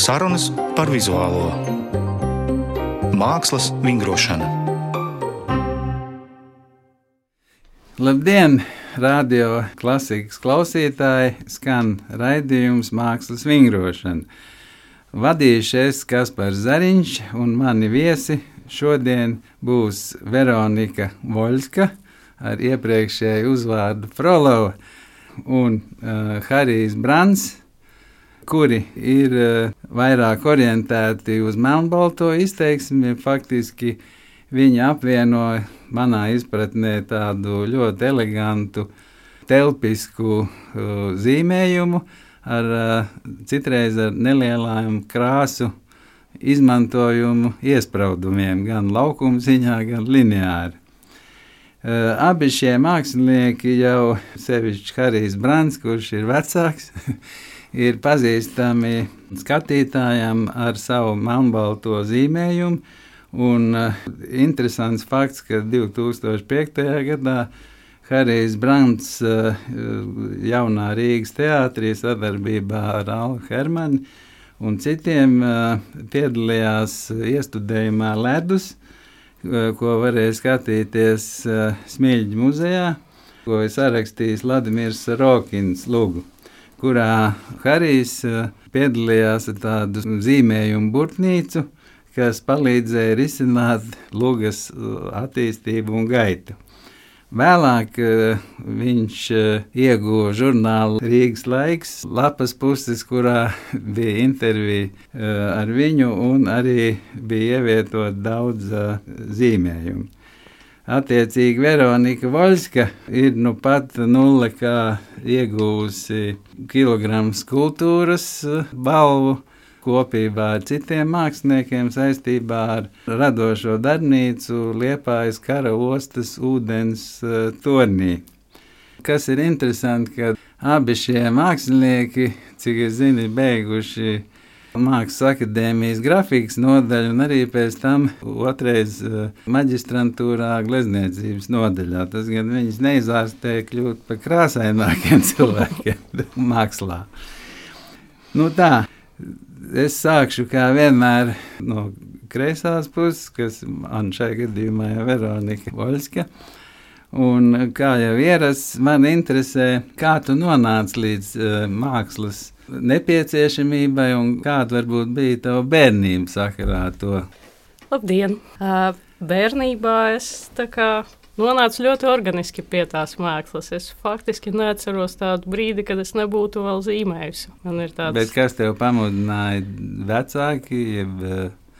Sarunas par vizuālo mākslas vingrošanu. Labdien, radio klasikas klausītāji! Skan raidījums Mākslas vingrošana. Vadīšu es Kaspars Zariņš un mani viesi šodien būs Veronika Voļska ar iepriekšēju uzvārdu Frolova un uh, Harijs Brants, kuri ir uh, vairāk orientēti uz melnbalto izteiksmi. Faktiski viņi apvieno manā izpratnē tādu ļoti elegantu, telpisku uh, zīmējumu ar uh, citreiz ar nelielām krāsu izmantojumu iespraudumiem, gan laukuma ziņā, gan lineāri. Abi šie mākslinieki, jau sevišķi Harijs Brants, kurš ir vecāks, ir pazīstami skatītājiem ar savu melnbalto zīmējumu. Un uh, interesants fakts, ka 2005. gadā Harijs Brants uh, jaunā Rīgas teātrī sadarbībā ar Alu Hermanu un citiem uh, piedalījās iestudējumā Ledus Eh, ko varēja skatīties eh, Smilģa muzejā, ko ir sarakstījis Vladimirs Rokins Lūgu, kurā Harijs eh, piedalījās ar tādu zīmējumu burtnīcu, kas palīdzēja risināt lugas attīstību un gaitu. Vēlāk uh, viņš ieguva žurnālu Rīgas laiks, lapas puses, kurā bija intervija ar viņu, un arī bija ievietot daudz zīmējumu. Attiecīgi, Veronika Voļska ir nu pat nulle kā ieguvusi kilogramu kultūras balvu kopībā ar citiem māksliniekiem saistībā ar radošo darbnīcu Liepājas kara ostas ūdens uh, tornī. Kas ir interesanti, ka abi šie mākslinieki, cik es zinu, ir beiguši Mākslas akadēmijas grafikas nodaļu, un arī pēc tam otrreiz uh, maģistrantūrā glezniecības nodaļā. Tas gan viņus neizārstēja kļūt par krāsainākiem cilvēkiem mākslā. Nu tā, es sākšu kā vienmēr no kreisās puses, kas man šajā gadījumā ir Veronika Voļska. Un kā jau ierasts, man interesē, kā tu nonāci līdz uh, mākslas nepieciešamībai un kāda varbūt bija tava bērnība sakarā ar to. Labdien! Uh, bērnībā es tā kā nonācu ļoti organiski pie tās mākslas. Es faktiski neatceros tādu brīdi, kad es nebūtu vēl zīmējusi. Tāds... Bet kas tev pamudināja vecāki? Jeb,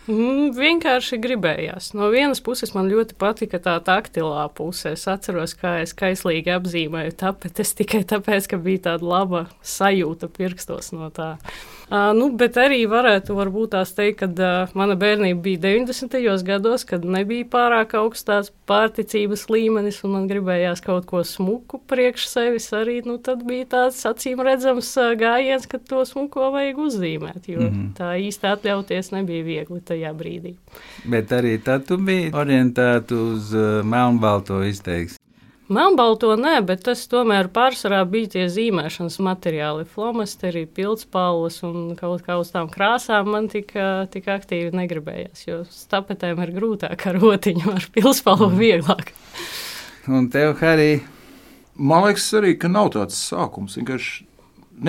Mm, vienkārši gribējās. No vienas puses man ļoti patika tā taktilā puse. Es atceros, kā es kaislīgi apzīmēju tapetes tikai tāpēc, ka bija tāda laba sajūta pirkstos no tā. Uh, nu, bet arī varētu varbūt tās teikt, ka uh, mana bērnība bija 90. gados, kad nebija pārāk augstās pārticības līmenis, un man gribējās kaut ko smuku priekš sevis. Arī nu, tad bija tāds acīm redzams uh, gājiens, ka to smuko vajag uzzīmēt, jo mm -hmm. tā īsti atļauties nebija viegli tajā brīdī. Bet arī tad tu biji orientēta uz uh, melnbalto izteiksmi. Melnbalto nē, bet tas tomēr pārsvarā bija tie zīmēšanas materiāli. Flomasteri, pildspalvas un kaut kā uz tām krāsām man tik, tik aktīvi negribējās, jo stapetēm ir grūtāk ar rotiņu, ar pildspalvu mm. vieglāk. Un tev, Harī? Man liekas arī, ka nav tāds sākums, vienkārši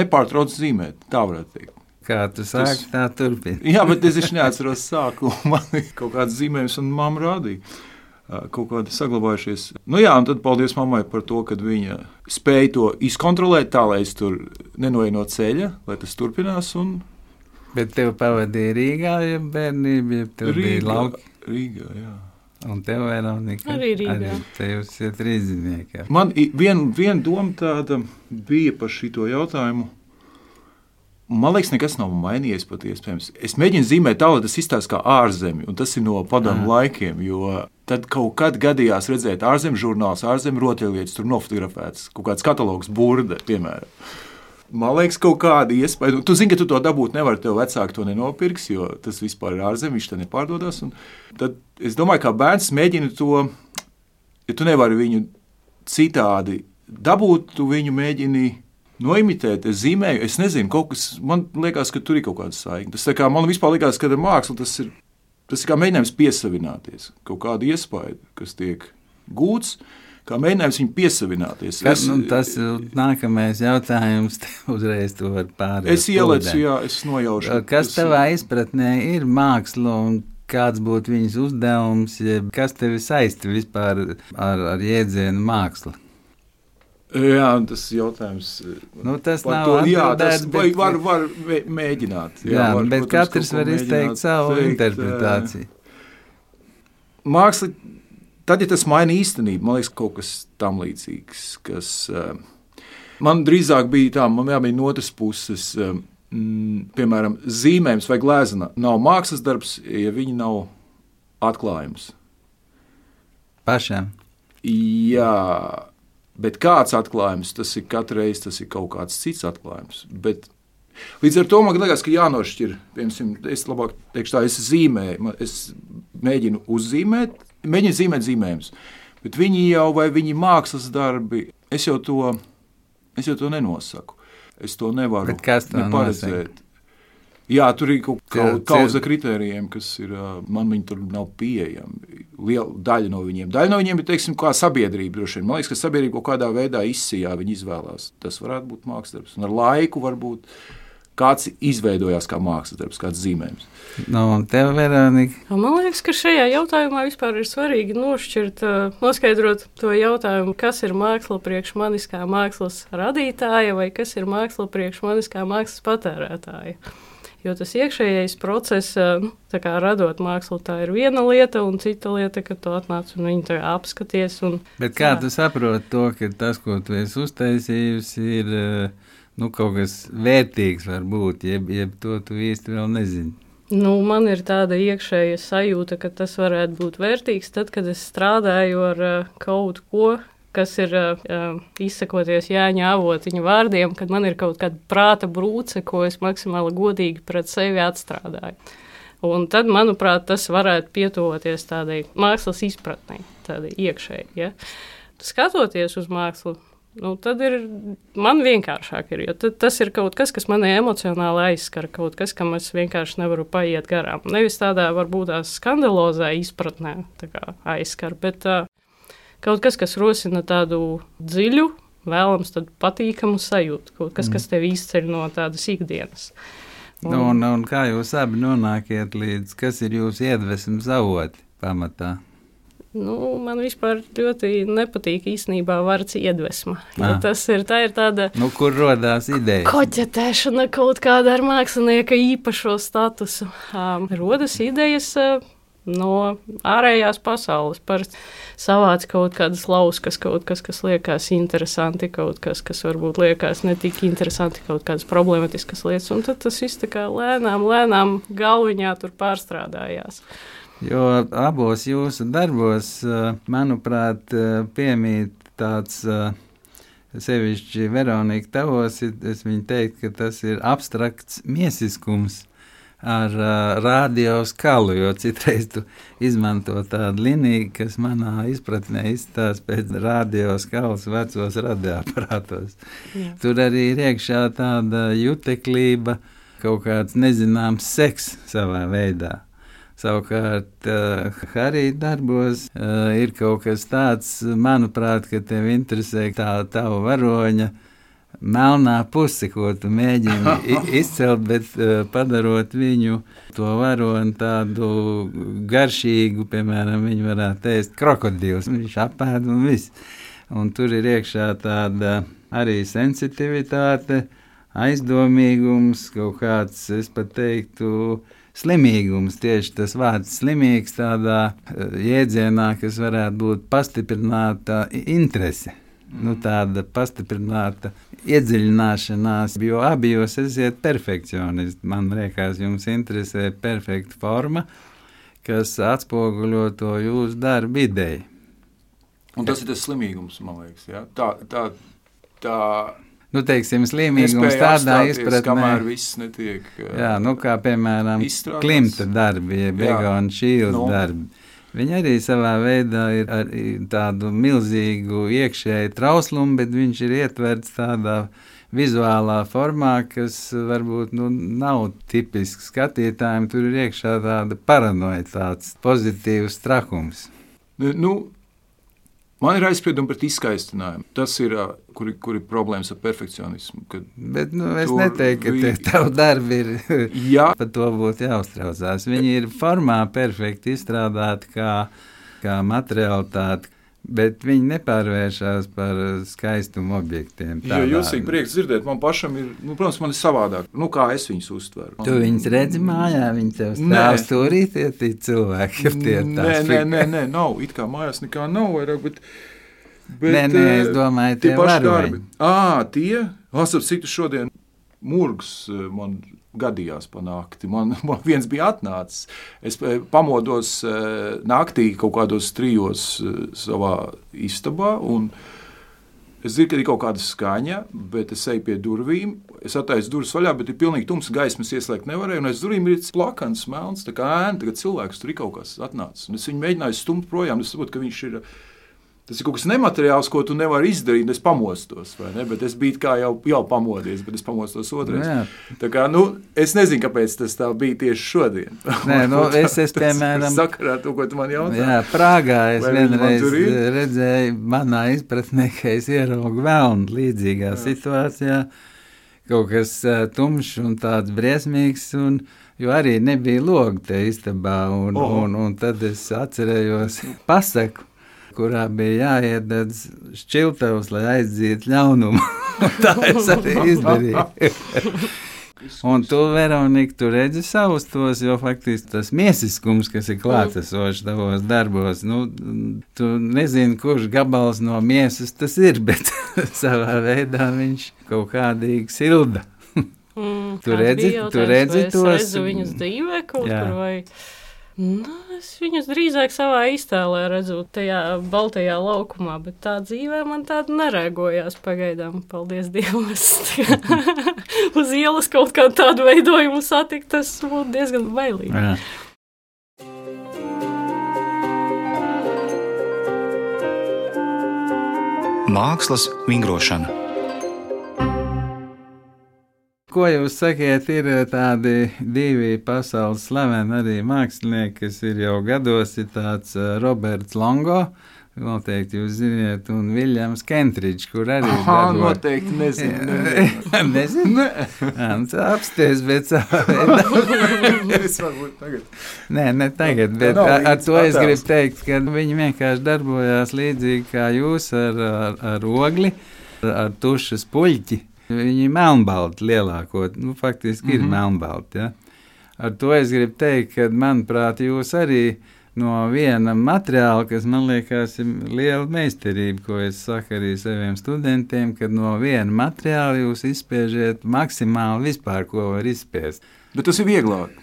nepārtrauc zīmēt, tā varētu teikt. Kā tu sāki, tā turpini. Jā, bet es neatceros sākumu. Man kaut kāds zīmējums un mamma rādīja kaut kādi saglabājušies. Nu, jā, un tad paldies mammai par to, ka viņa spēja to izkontrolēt tā, lai es tur nenoju no ceļa, lai tas turpinās. Un... Bet tev pavadīja Rīgā, ja bērnība, ja tev Rīgā, bija lauki? Rīgā, jā. Un tev, Veronika, arī Rīgā. Arī te jūs esat trīsdzīvnieki. Man viena vien doma tāda bija par šito jautājumu. Man liekas, nekas nav mainījies pat iespējams. Es mēģinu zīmēt tā, lai tas izstāsta kā ārzemē, un tas ir no padomu laikiem. Jo tad kaut kad gadījās redzēt ārzemju žurnālus, ārzemju rotaļlietas, tur nofotografēts kaut kāds katalogs, burbuļs, piemēram. Man liekas, kaut kāda iespēja. Nu, tu zini, ka tu to dabūt nevari. Tev vecāki to nenopirks, jo tas vispār ir ārzemē, viņš te nepārdodas. Tad es domāju, ka bērns mēģina to, ja tu nevari viņu citādi dabūt, tu viņu mēģini noimitēt, es zīmēju, es nezinu, kaut kas, man liekas, ka tur ir kaut kāda saikne. Tas kā man vispār liekas, ka ar mākslu tas ir, tas ir kā mēģinājums piesavināties kaut kādu iespēju, kas tiek gūts. Kā mēģinājums viņu piesavināties. Kas, nu, tas ir nākamais jautājums. Uzreiz to var pārēt. Es ielicu, jā, es nojaušu. Kas tavā izpratnē ir māksla un kāds būtu viņas uzdevums, kas tevi saista vispār ar, ar jēdzienu māksla? Jā, tas ir jautājums. Nu, tas nav to, jā, tas bet, var, var mē- mēģināt. Jā, var, bet protams, katrs var izteikt savu teikt, interpretāciju. Māksla, tad, ja tas maina īstenību, man liekas, kaut kas tam līdzīgs. Kas, eh, man drīzāk bija tā, man jābūt no otras puses, eh, mm, piemēram, zīmējums vai glezna nav mākslas darbs, ja viņi nav atklājums. Pašam. Jā, bet kāds atklājums, tas ir katru reizi, tas ir kaut kāds cits atklājums. Bet Līdz ar to man liekas, ka jānošķir. Piemēram, es labāk teikšu, tā, es zīmēju, es mēģinu uzzīmēt, mēģinu zīmēt zīmējumus. Bet viņi jau, vai viņi mākslas darbi, es jau to, es jau to nenosaku. Es to nevaru nosaka? Jā, tur ir kaut kāda kauza kritērijiem, kas ir, man viņi tur nav pieejami. Liela daļa no viņiem. Daļa no viņiem ir, teiksim, kā sabiedrība. vien. Man liekas, ka sabiedrība kaut kādā veidā izsijā, viņi izvēlās. Tas varētu būt mākslas darbs. Un ar laiku varbūt kāds izveidojās kā mākslas darbs, kāds zīmējums. Nu, un tev, Veronika, Man liekas, ka šajā jautājumā vispār ir svarīgi nošķirt, ā, noskaidrot to jautājumu, kas ir māksla priekš manis kā mākslas radītāja vai kas ir māksla priekš manis kā mākslas patērētāja. Jo tas iekšējais process, ā, nu, kā radot mākslu, tā ir viena lieta, un cita lieta, ka tu atnāc un viņu apskaties. Un, bet kā Jā. tu saproti to, ka tas, ko tu esi uztaisījusi, ir eh, nu, kaut kas vērtīgs, varbūt, jeb, jeb to tu īsti vēl nezini. Nu, man ir tāda iekšēja sajūta, ka tas varētu būt vērtīgs tad, kad es strādāju ar uh, kaut ko, kas ir uh, izsakoties Jāņa avotiņa vārdiem, kad man ir kaut kāda prāta brūce, ko es maksimāli godīgi pret sevi atstrādāju. Un tad, manuprāt, tas varētu pietuvoties tādai mākslas izpratnei, tādai iekšēji. Ja? Skatoties uz mākslu, nu, tad ir man vienkāršāk. Ir, tas ir kaut kas, kas manī emocionāli aizskar, kaut kas, kam es vienkārši nevaru paiet garām. Nevis tādā varbūt tā skandalozā izpratnē tā aizskar, bet uh, kaut kas, kas rosina tādu dziļu, vēlams, patīkamu sajūtu. Kaut kas, kas tev izceļ no tādas ikdienas. Nu, un, un kā jūs abi nonākat līdz, kas ir jūsu iedvesmas avoti pamatā? Nu, man vispār ļoti nepatīk īstenībā vārds iedvesma. jo Ah. Tas ir, tā ir tāda Nu, kur radās ideja? koķetēšana kaut kāda ar mākslinieka īpašo statusu. Um, rodas idejas uh, no ārējās pasaules. Parasti savāc kaut kādas lauskas, kaut kas, kas liekas interesanti, kaut kas, kas varbūt liekas ne tik interesanti, kaut kādas problēmatiskas lietas. Un tad tas viss tā kā lēnām, lēnām galviņā tur pārstrādājās. Jo abos jūsu darbos, eh, manuprāt, eh, piemīt tāds. eh, Sevišķi Veronika tavos, ir- es viņu teiktu, ka tas ir abstrakts miesiskums ar uh, radio skalu, jo citreiz tu izmanto tādu līniju, kas manā izpratnē izstāsta pēc radio skalas vecos radioaparātos. Jā. Tur arī ir iekšā tāda juteklība, kaut kāds nezināms seks savā veidā. Savukārt, uh, Harija darbos uh, ir kaut kas tāds, manuprāt, ka tev interesē tā tava varoņa melnā puse, ko tu mēģini izcelt, bet uh, padarot viņu to varoni tādu garšīgu, piemēram, viņi varētu ēst krokodils, viņš apēd un viss. Un tur ir iekšā tāda arī sensitivitāte, aizdomīgums, kaut kāds, es pat teiktu, slimīgums. Tieši tas vārds slimīgs tādā eh, jēdzienā, kas varētu būt pastiprināta interese. Nu, tāda pastiprināta iedziļināšanās, jo abi jūs esat perfekcionisti. Man liekas, jums interesē perfekta forma, kas atspoguļo to jūsu darbu ideju. Un tas ir tas slimīgums, man liekas. Ja? Tā, tā, tā Nu, teiksim, slimīgums tādā izpratnē, kamēr viss netiek Jā, nu, kā piemēram izstrādāts. Klimta darbi, jeb. Begona Šīles darbi. Viņi arī savā veidā ir ar tādu milzīgu iekšēju trauslumu, bet viņš ir ietverts tādā vizuālā formā, kas varbūt nu, nav tipisks skatītājiem. Tur ir iekšā tāda paranoja, tāds pozitīvs trakums. Nu, Man ir aizspriedumi pret izskaistinājumu. Tas ir, kur, kur ir problēmas ar perfekcionismu. Bet nu, es neteiktu, ka vi... tev darbi ir. Jā, par to būtu jāuztraucās. Viņi ir formā perfekti izstrādāti kā, kā materiālitāte Bet viņi nepārvēršas par skaistumu objektiem. Jā, jūs esat prieks dzirdēt, man pašam ir, nu, protams, man ir savādāk. Nu, kā es viņus uztveru? Tu viņus redzi mājā, viņi tev stāv stūrī, tie, cilvēki tie nē, nē, nē, nē, nav, it kā mājās nekā nav vairāk, bet. bet nē, nē, es domāju, tie, tie paši darbi. Ā, tie, asap, cik tu šodien murgs man gadījās pa nakti. Man, man viens bija atnācis. Es eh, pamodos eh, naktī kaut kādos trijos eh, savā istabā. Es dzirdu, ka ir kaut kāda skaņa, bet es eju pie durvīm. Es attaisu durvis vaļā, bet ir pilnīgi tumsa gaismas ieslēgt nevarēju. Un aiz durvīm ir plakans, melns, tā kā ēna. Tagad cilvēks tur ir kaut kas atnācis. Un es viņu mēģināju stumt projām. Es saprotu, ka viņš ir Tas ir kaut kas nemateriāls, ko tu nevari izdarīt. Es pamostos, ne? bet es biju jau, jau pamodies, bet es pamostos otrais. Nu tā kā, nu, es nezinu, kāpēc tas tā bija tieši šodien. Nē, nu, es, es piemēram, sakarā to, ko tu man jautāji. Jā, Prāgā es Vai vienreiz redzēju, manā izpratnē, ka es ieraugu vēlnu līdzīgā jā. situācijā. Kaut kas uh, tumšs un tāds briesmīgs. Un, Jo arī nebija logs te istabā, un, oh. un, un tad es atcerējos pasaku, kurā bija jāiededz šķiltavs, lai aizdzītu ļaunumu. tā es arī izdarīju. Un tu, Veronika, tu redzi savus tos, jo faktiski tas miesiskums, kas ir klātesošs tavos darbos, nu, tu nezini, kurš gabals no miesas tas ir, bet savā veidā viņš kaut kādīgi silda. Mm, tu redzi, tu redzi tos. Es redzu viņus dzīvē kaut jā. kur vai. Nu, es viņus drīzāk savā iztēlē redzu, tajā baltajā laukumā, bet tā dzīvē man tāda nereagojās pagaidām. Paldies Dievam! Uz ielas kaut kā tādu veidojumu satikt, tas būtu diezgan bailīgi. Jā. Mākslas vingrošana. Ko jūs sakiet, ir eh, tādi divi pasaules slaveni arī mākslinieki, kas ir jau gados, ir tāds uh, Roberts Longo. Noteikti jūs zināt, un Viljams Kentridžs, kur arī ir. Jā, noteikti nezinu. nezinu. Ne. Jā, nu, apsties, bet savā veidā. es varbūt tagad. Nē, ne tagad, bet no, ar, ar to es gribu teikt, ka viņi vienkārši darbojās līdzīgi kā jūs ar, ar, ar ogli, ar tušas puļķi Viņi ir melnbalti lielākoties, nu, faktiski mm -hmm. ir mhm. melnbalti. Ja? Ar to es gribu teikt, ka, manuprāt, jūs arī no viena materiāla, kas man liekas ir liela meistarība, ko es saku arī saviem studentiem, kad no viena materiāla jūs izspiežat maksimāli vispār, ko var izspiest. Bet tas ir vieglāk.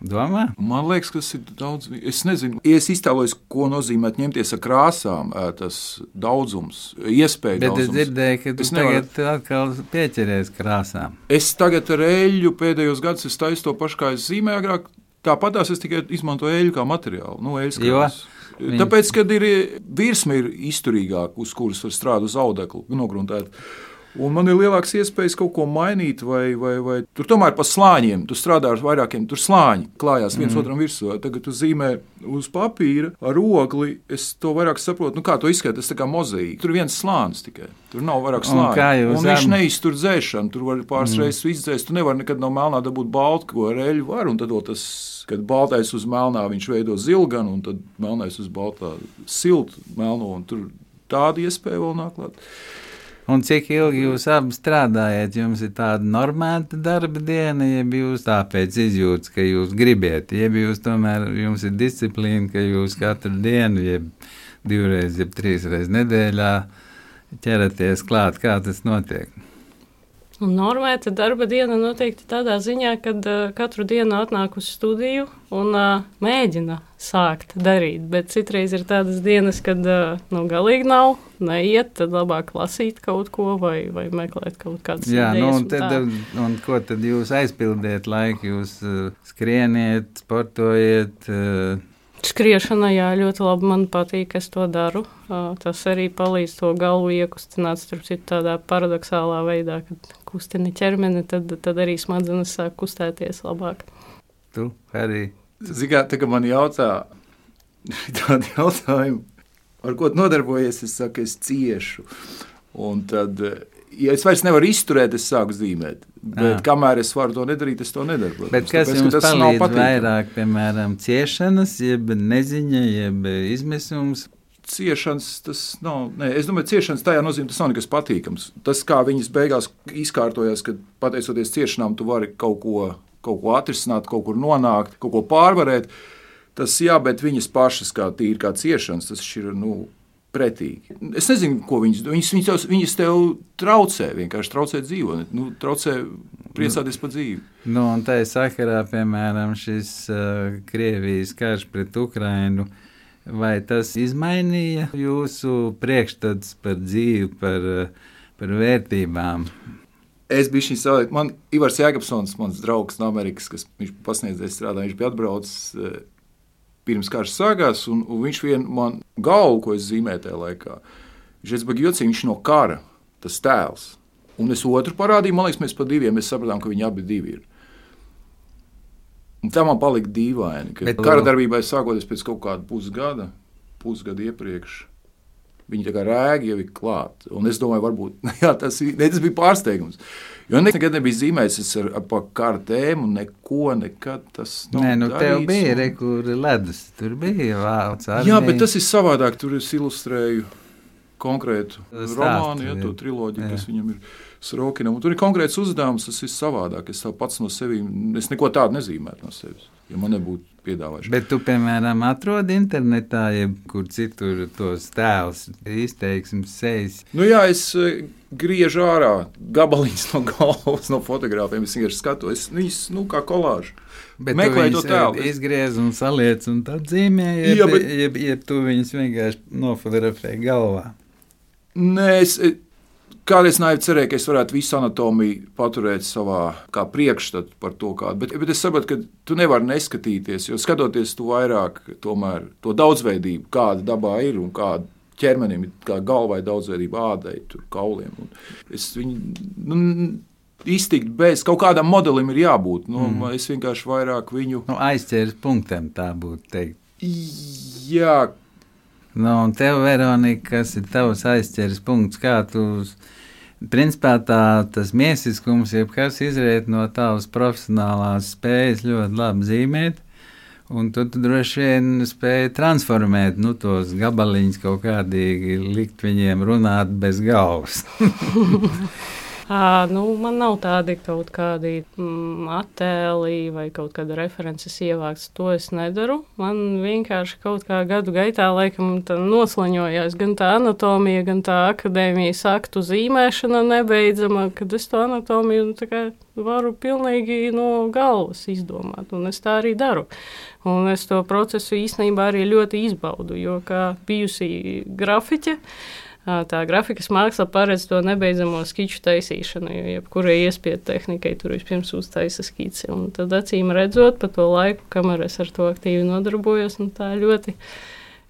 Domā? Man liekas, ka tas ir daudz. Es nezinu, es iztēlojos, ko nozīmē ņemties ar krāsām, tas daudzums, iespēja. Bet daudzums. es dzirdēju, ka tu tagad nevaru... atkal pieķeries krāsām. Es tagad ar eļļu pēdējos gados taisu to pašu, kā es zīmēju agrāk. Tāpat es tikai izmantoju eļļu kā materiālu. Nu, Viņa... Tāpēc, kad ir virsma ir izturīgāka, uz kuras var strādāt uz audekla, nogruntēt. Un man ir lielāks iespējas kaut ko mainīt, vai, vai, vai tur tomēr pa slāņiem. Tu strādā ar vairākiem, tur slāņi klājās viens mm. otram virsū. Tagad tu zīmē uz papīra ar ogli. Es to vairāk saprotu, nu, kā to izskatās. Tas kā mozaīka. Tur viens slānis tikai. Tur nav vairāk slāņu. Un, un viņš neiztur dzēšanu. Tur var pāris mm. reizes izdzēst. Tu nevari nekad no melnā dabūt baltu, ko ar eļļu var. Un tad tas, kad baltais uz melnā, viņš veido zilganu, un tad melnais uz baltā siltu melno. Tur tāda iespēja vēl nāk klāt. Un cik ilgi jūs abi strādājat? Jums ir tāda normāla darba diena, ja jūs tāpēc izjūtat, ka jūs gribat, ja jūs tomēr jums ir disciplīna, ka jūs katru dienu, jeb divreiz, jeb trīsreiz nedēļā ķeraties klāt, kā tas notiek. Un normēta darba diena noteikti tādā ziņā, ka uh, katru dienu atnāk uz studiju un uh, mēģina sākt darīt. Bet citreiz ir tādas dienas, kad uh, nu, galīgi nav, neiet, tad labāk lasīt kaut ko vai, vai meklēt kaut kādas Jā, idejas. Nu, un, tad, un, un ko tad jūs aizpildiet laiku? Jūs uh, skrieniet, sportojiet. Uh, Skriešana, jā, ļoti labi. Man patīk, es to daru. Tas arī palīdz to galvu iekustināt, starp citu, tādā paradoxālā veidā, kad kustini ķermeni, tad, tad arī smadzenes sāk kustēties labāk. Tu arī. Ziniet, tā kā man jautā tādu jautājumu, ar ko nodarbojies, es saku, es ciešu. Un tad, ja es vairs nevaru izturēt, es sāku zīmēt. Bet, kamēr es varu to nedarīt, es to nedaru. Bet kas Tāpēc, jums palīdz vairāk, piemēram, ciešanas, jeb neziņa, jeb izmisums? Ciešanas, tas nav. Nē, es domāju, ciešanas tajā nozīmē, tas nav nekas patīkams. Tas, kā viņas beigās izkārtojas, kad pateicoties ciešanām, tu vari kaut ko, kaut ko atrisināt, kaut kur nonākt, kaut ko pārvarēt. Tas jā, bet viņas pašas kā tīri kā ciešanas, tas ir. Nu, pretīgi. Es nezinu, ko viņas. Viņas, viņas, tev, viņas tev traucē, vienkārši traucē dzīvot, nu, traucē priecāties par dzīvi. Nu, un tā ir sakarā, piemēram, šis uh, Krievijas karš pret Ukrainu. Vai tas izmainīja jūsu priekšstats par dzīvi, par, uh, par vērtībām? Es biju šī savādāk. Man Ivars Jēkabsons, mans draugs no Amerikas, kas viņš pasniedzēja strādā, viņš bija atbraucis. Uh, pirms karš sākās, un, un viņš vien man galvu, ko es zīmēju tajā laikā, viņš ir jocīgi, viņš no kara, tas tēls. Un es otru parādīju, man liekas, mēs pa diviem mēs sapratām, ka viņi abi divi ir. Un tā man palika dīvaini, ka Bet, kara darbībai sākoties pēc kaut kāda pusgada, pusgada iepriekš. Viņi tā kā rēgi jau ir klāti. Un es domāju, varbūt jā, tas, ne, tas bija pārsteigums. Jo nekad nebija zīmējis ar, ar kāru tēmu, neko nekad. Tas nav Nē, nu, darīts, tev bija un... rekur ledus, tur bija vācu armija. Jā, bet tas ir savādāk, tur es ilustrēju konkrētu Stāstu, romānu, ja, to triloģiju, jā. kas viņam ir Srokinam. Un tur ir konkrēts uzdevums, tas ir savādāk. Es pats no sevis, es neko tādu nezīmētu no sevis, ja man nebūtu piedāvājuši. Bet tu, piemēram, atrodi internetā, jebkur citur tos tēlus, izteiksmes sejas. Nu jā, es eh, griežu ārā gabaliņus no galvas, no fotogrāfiem. Es vienkārši skatos, viņas nu, kā kolāžu. Bet meklēju to tēlu. Izgriez un saliec, un tad zīmē, jeb, jā, bet... jeb, jeb tu viņus vienkārši nofotografē galvā. Nē, es, Kādreiz naivi cerēju, ka es varētu visu anatomiju paturēt savā priekšstatā par to, kāda. Bet, bet es saprotu, ka tu nevari neskatīties, jo skatoties tu vairāk tomēr, to daudzveidību, kāda dabā ir un kāda ķermenim ir, kā galvai daudzveidība, ādai, tur, kauliem. Un es viņu nu, iztikt bez kaut kādam modelim ir jābūt. Nu, mm. Es vienkārši vairāk viņu nu, aizķēru punktiem, tā būtu teikt. Jā. Nu, un tev, Veronika, kas ir tavs aizķeris punkts, kā tu Principā tā, tas miesiskums, jebkas izriet no tavas profesionālās spējas ļoti labi zīmēt. Un tu, tu droši vien spēji transformēt nu, tos gabaliņus kaut kādīgi, likt viņiem runāt bez galvas. À, nu, man nav tādi kaut kādi mm, attēli vai kaut kāda references ievākts. To es nedaru. Man vienkārši kaut kā gadu gaitā laikam noslaņojās gan tā anatomija, gan tā akadēmijas aktu zīmēšana nebeidzama, kad es to anatomiju nu, varu pilnīgi no galvas izdomāt. Un es tā arī daru. Un es to procesu īstenībā arī ļoti izbaudu, jo kā bijusī grafiķe tā grafikas māksla paredz to nebeidzamo skiču taisīšanu, jo jebkurai iespēja tehnikai tur vispirms uztaisa skici. Un tad acīm redzot, pa to laiku, kamēr es ar to aktīvi nodarbojos, nu, tā ļoti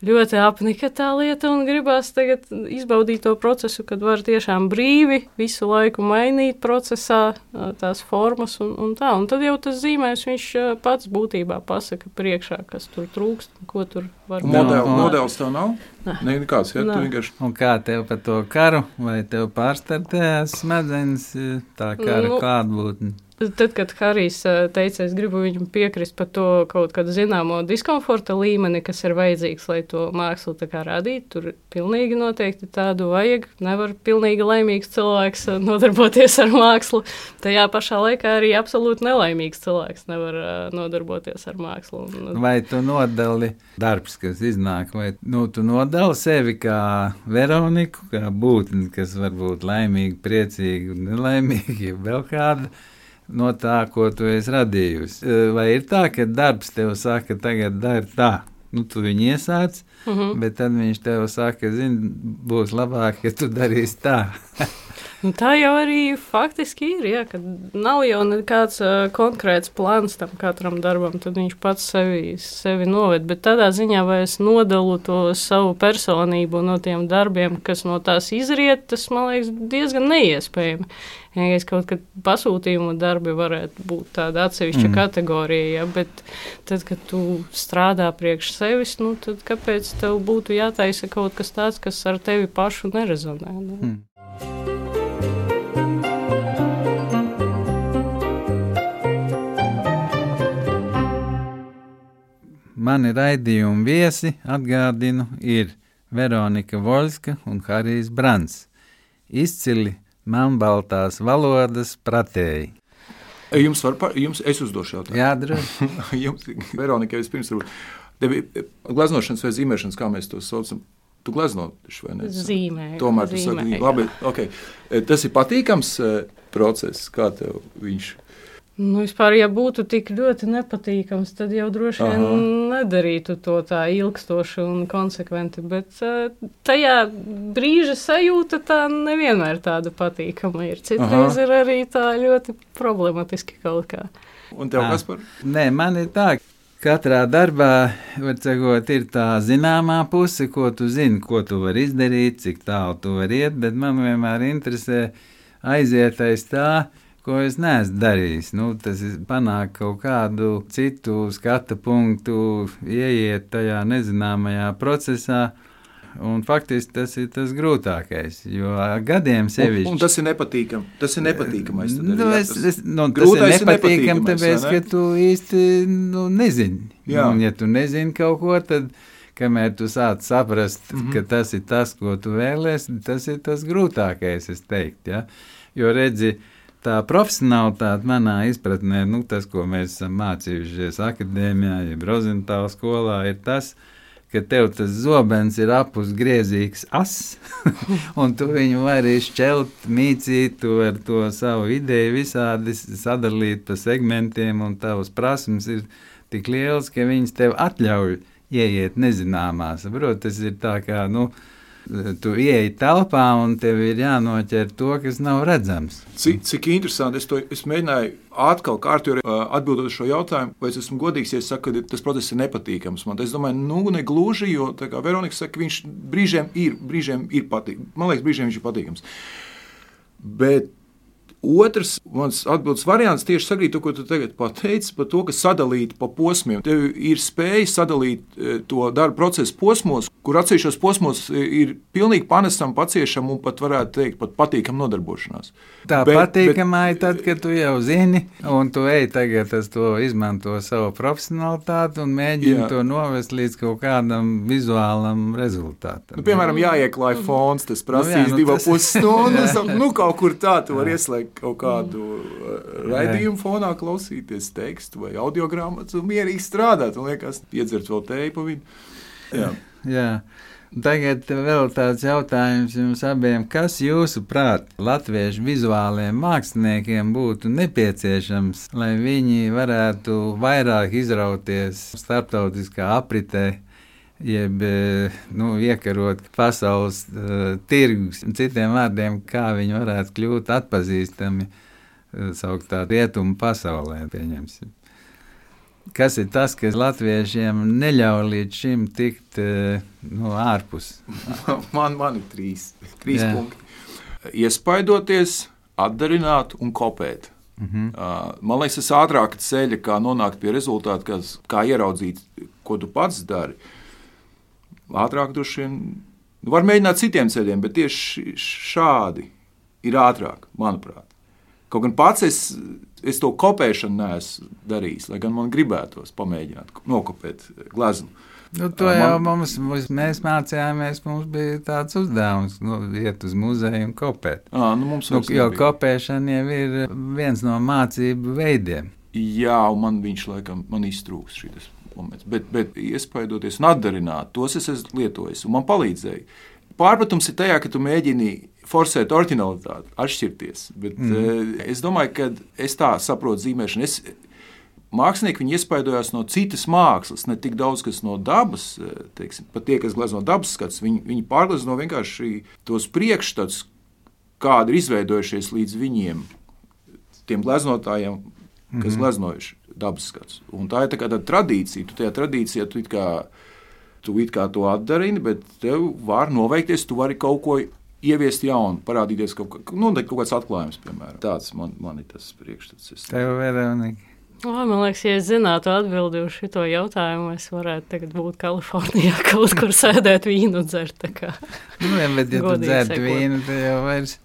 ļoti apnika tā lieta un gribās tagad izbaudīt to procesu, kad var tiešām brīvi visu laiku mainīt procesā tās formas un, un tā. Un tad jau tas zīmēs viņš pats būtībā pasaka priekšā, kas tur trūkst un ko tur var darīt. Model, modelis tev nav? Nē, nekāds, ja, tu vienkārši. Un kā tev par to karu, vai tev pārstartējās smadzenes tā kara nu, klātbūtne? Tad, kad Harijs teica, es gribu viņam piekrist par to kaut kādu zināmo diskomforta līmeni, kas ir vajadzīgs, lai to mākslu radītu, tur pilnīgi noteikti tādu vajag. Nevar pilnīgi laimīgs cilvēks nodarboties ar mākslu. Tajā pašā laikā arī absolūti nelaimīgs cilvēks nevar nodarboties ar mākslu. Vai tu nodali darbs, kas iznāk, vai nu, tu nodali sevi kā Veroniku, kā būtni, kas var būt laimīga, priecīga, nelaimīga, vēl kāda? No tā, ko tu esi radījusi. Vai ir tā, ka darbs tev saka, tagad dari tā, Nu, tu viņu iesāc, mm -hmm. bet tad viņš tev saka, zini, būs labāk, ja tu darīsi tā. Nu, tā jau arī faktiski ir. Ja, nav jau nekāds uh, konkrēts plāns tam katram darbam, tad viņš pats sevi, sevi noved. Bet tādā ziņā, vai es nodalu to savu personību no tiem darbiem, kas no tās izriet, tas man liekas diezgan neiespējami. Ja es kaut kādā pasūtījumu darbi varētu būt tāda atsevišķa mm. kategorija, ja, bet tad, kad tu strādā priekš sevis, nu, tad kāpēc tev būtu jātaisa kaut kas tāds, kas ar tevi pašu nerezonē? Nu? Mm. Mani raidījuma viesi, atgādinu, ir Veronika Voļska un Harijs Brants. Izcili melnbaltās valodas pratēji. Jums var, par, jums, es uzdošu jautājumu. Jā, droši. jums, Veronika, vispirms. Tev ir gleznošanas vai zīmēšanas, kā mēs to saucam. Tu glezno vai ne? Zīmē. Tomēr tu saki, labi, ok. Tas ir patīkams eh, process, kā tev viņš ir Nu, vispār, ja būtu tik ļoti nepatīkams, tad jau droši vien Aha. nedarītu to tā ilgstoši un konsekventi. Bet uh, tajā brīža sajūta tā nevienmēr tāda patīkama ir. Citreiz Aha. ir arī tā ļoti problematiski kaut kā. Un tev kas par? Nē, man ir tā. Katrā darbā sakot, ir tā zināmā puse, ko tu zini, ko tu vari izdarīt, cik tālu tu vari iet, bet man vienmēr interesē aizietais tā, ko es neesmu darījis. Nu, tas ir panākt kaut kādu citu skatu punktu, ieiet tajā nezināmajā procesā. Un faktiski tas ir tas grūtākais. Jo gadiem sevišķi. Un, un tas ir nepatīkami. Tas ir nepatīkami. Nu, es, es, nu, tas ir nepatīkami, tāpēc, ne? ka tu īsti nu, nezini. Jā. Un, ja tu nezini kaut ko, tad kamēr tu sāc saprast, mm -hmm. ka tas ir tas, ko tu vēlēsies, tas ir tas grūtākais, es teiktu. Ja? Jo redzi, uh, tā profesionālitāte manā izpratnē, nu, tas, ko mēs esam mācījušies akadēmijā, jeb Rozentāla skolā, ir tas, ka tev tas zobens ir apusgriezīgs as, un tu viņu vari šķelt, mīcīt, tu ar to savu ideju visādi sadalīt pa segmentiem, un tavas prasmes ir tik lielas, ka viņas tev atļauj ieiet nezināmā. Saprot, tas ir tā kā, nu, uh, tu ieeji telpā un tev ir jānoķer to, kas nav redzams. Cik, cik interesanti. Es, to, es mēģināju atkal kārtīgi atbildēt uz šo jautājumu, vai es esmu godīgs, ja es saku, ka tas process ir nepatīkams. Man, es domāju, nu, ne gluži, jo, Veronika saka, viņš brīžiem ir, brīžiem ir patīkams. Man liekas, brīžiem viņš ir patīkams. Bet Otrs mans atbildes variants tieši sakrīt to, ko tu tagad pateici par to, ka sadalīt pa posmiem. Tev ir spēja sadalīt e, to darbu procesu posmos, kur atsevišķos posmos e, ir pilnīgi panesama, paciešama un pat varētu teikt, pat patīkama nodarbošanās. Tā bet, patīkamā bet, ir tad, kad tu jau zini, un tu ej tagad to izmanto savu profesionalitāti un mēģini jā. to novest līdz kaut kādam vizuālam rezultātam. Nu, piemēram, jāieklāj fons, tas prasīs nu, jā, nu, divas puses stundas, nu kaut kur tā tu vari ieslēgt kaut kādu uh, raidījumu fonā, klausīties tekstu vai audio grāmatu un mierīgi strādāt. Un liekas, piedzert vēl tēju pa vidu. Jā. Jā. Tagad vēl tāds jautājums jums abiem. Kas jūsuprāt latviešu vizuāliem māksliniekiem būtu nepieciešams, lai viņi varētu vairāk izrauties starptautiskā apritē, jeb nu, iekarot pasaules uh, tirgus, citiem vārdiem, kā viņi varētu kļūt atpazīstami uh, sauktā rietumu pasaulē, pieņemsim. Kas ir tas, kas latviešiem neļauj līdz šim tikt uh, no ārpus? man, man ir trīs, trīs Jā. punkti. Iespaidoties, atdarināt un kopēt. Mm -hmm. uh, man liekas, tas ātrāk ceļš, kā nonākt pie rezultātu, kas, kā ieraudzīt, ko tu pats dari. Uh, ātrāk droši vien nu, var mēģināt citiem ceļiem, bet tieši šādi ir ātrāk, manuprāt. Kaut gan pats es, es to kopēšanu neesmu darījis, lai gan man gribētos pamēģināt nokopēt gleznu. Nu, to jau man... mums, mums, mēs mācījāmies. Mums bija tāds uzdevums, nu, iet uz muzeju un kopēt. À, nu, nu, jo nebija. kopēšana jau ir viens no mācību veidiem. Jā, un man viņš laikam man iztrūks šis moments. Bet, bet iespaidoties un atdarināt, tos es esmu lietojis un man palīdzēja. Pārpratums ir tajā, ka tu mēģini forsēt originalitāti, atšķirties. Bet, mm. uh, es domāju, ka es tā saprotu zīmēšanu. Es, mākslinieki viņi iespaidojās no citas mākslas, ne tik daudz kas no dabas. eh, Teiksim, pat tie, kas glezno dabas skats, viņi, viņi pārglezno vienkārši tos priekšstats, kādi ir izveidojušies līdz viņiem, tiem gleznotājiem, kas mm -hmm. gleznojuši dabas skats. Un tā ir tā tāda tradīcija. Tu tajā tradīcijā tu it kā, tu it kā to atdarini, bet tev var noveikties, tu vari kaut ko ieviest jaunu, parādīties kaut, kā- nu, kaut kāds atklājums, piemēram. Tāds man, man ir tas priekšstats. Tev, Veronika. O, man liekas, ja es zinātu atbildi uz šo jautājumu, es varētu tagad būt Kalifornijā, kaut kur sēdēt vīnu un dzert. Nu, ja, bet, ja tu dzertu vīnu, tad jau vairs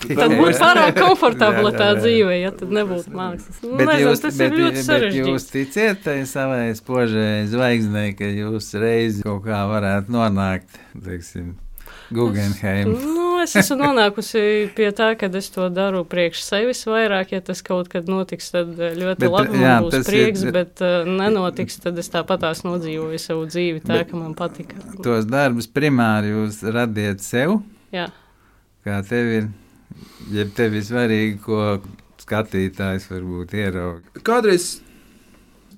tik Tad labi. būtu pārāk komfortabla tā dzīve, ja tad nebūtu mākslas. Nu, Bet nezinu, jūs, tas bet, ir ļoti sarežģīti. jūs ticiet tai savai spožai zvaigznei, ka jūs reizi kaut kā varētu nonākt, teiksim, Guggenheim. Nu, es esmu nonākusi pie tā, ka es to daru priekš sevis vairāk. Ja tas kaut kad notiks, tad eh, ļoti Bet, labi. Jā, būs tas ir- prieks, bet uh, nenotiks, tad es tāpat tās nodzīvoju savu dzīvi tā, ka man patika. Tos darbus primāri jūs radiet sev, Jā. kā tev ir, ja tev ir svarīgi, ko skatītājs varbūt ieraug. Kādreiz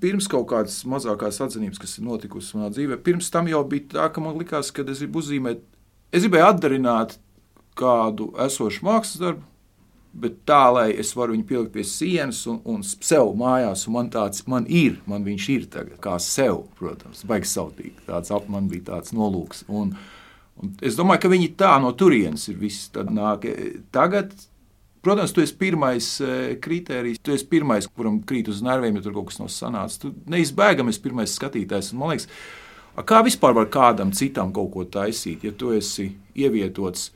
pirms kaut kādas mazākās atzinības, kas ir notikusi manā dzīvē, pirms tam jau bija tā, ka man likās, ka es gribu uzzīmēt, es gribēju atdarināt kādu esošu mākslas darbu. Bet tā, lai es varu viņu pielikt pie sienas un, un sev mājās, un man tāds man ir, man viņš ir tagad, kā sev, protams, baigs sautīgi. Tāds ap man bija tāds nolūks. Un, un es domāju, ka viņi tā no turienes ir viss. Tad nāk, e, tagad Protams, tu esi pirmais eh, kriterijs, tu esi pirmais, kuram krīt uz nerviem, ja tur kaut kas nav sanācis. Tu neizbēgami esi pirmais skatītājs. Un Man liekas, kā vispār var kādam citam kaut ko taisīt, ja tu esi ievietots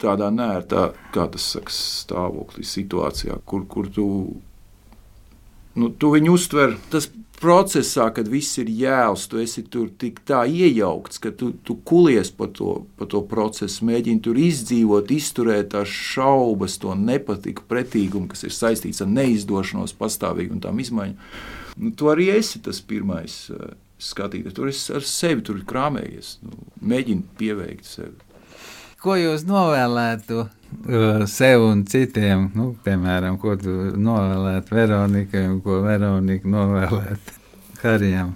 tādā nērtā, kā tas saka, stāvoklī, situācijā, kur, kur tu, nu, tu viņu uztver. Tas procesā, kad viss ir jēls, tu esi tur tik tā iejaukts, ka tu, tu kulies pa to, pa to procesu, mēģini tur izdzīvot, izturēt tās šaubas, to nepatiku, pretīgumu, kas ir saistīts ar neizdošanos, pastāvīgu un tām izmaiņām. Nu, tu arī esi tas pirmais uh, skatītājs. Tur esi ar sevi tur krāmējies, nu, mēģini pieveikt sevi. Ko jūs novēlētu uh, sev un citiem? Nu, piemēram, ko tu novēlētu Veronikai un ko Veronika novēlētu Harijam?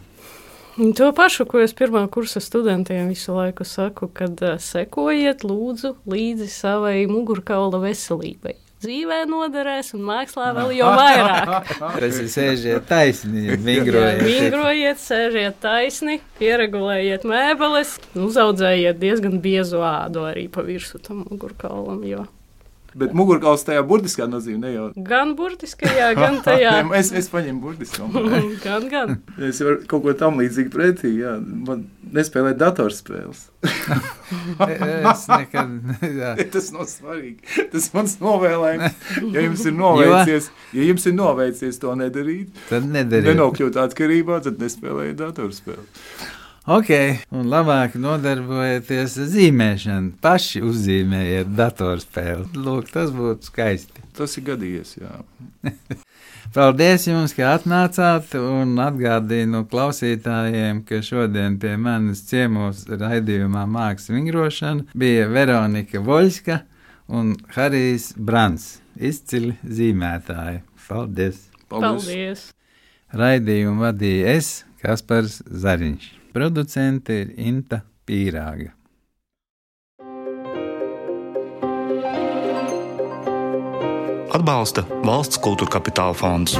To pašu, ko es pirmā kursa studentiem visu laiku saku, kad uh, sekojiet lūdzu līdzi savai mugurkaula veselībai. Dzīvē noderēs, un mākslā vēl jau vairāk. Tas ir sēžiet taisni, vingrojiet. Vingrojiet, sēžiet taisni, pieregulējiet mēbeles, uzaudzējiet diezgan biezu ādu arī pa virsmu tam mugurkaulam. Jo Bet mugurkauls tajā burtiskā nozīmē ne jau. gan burtiskajā, gan tajā. es, es paņēmu burtiskā. gan, gan. Es varu kaut ko tam līdzīgu pretī. Jā. Man nespēlēt datorspēles. Es nekad. Jā. Tas nav svarīgi. Tas mans novēlējums. Ja jums ir noveicies, ja jums ir noveicies to nedarīt, Tad nedariet. nenokļūt atkarībā, tad nespēlējiet datorspēles. Ok, un labāk nodarbojieties ar zīmēšanu. Paši uzzīmējiet datorspēli. Lūk, tas būtu skaisti. Tas ir gadījies. Jā. Paldies jums, ka atnācāt un atgādinu klausītājiem, ka šodien pie manis ciemos raidījumā Mākslas vingrošana bija Veronika Voļska un Harijs Brants, izcili zīmētāji. Paldies! Paldies! Paldies! Raidījumu vadīja es, Kaspars Zariņš. Producente ir Inta Pīrāga. Atbalsta valsts kultūra kapitāla fonds.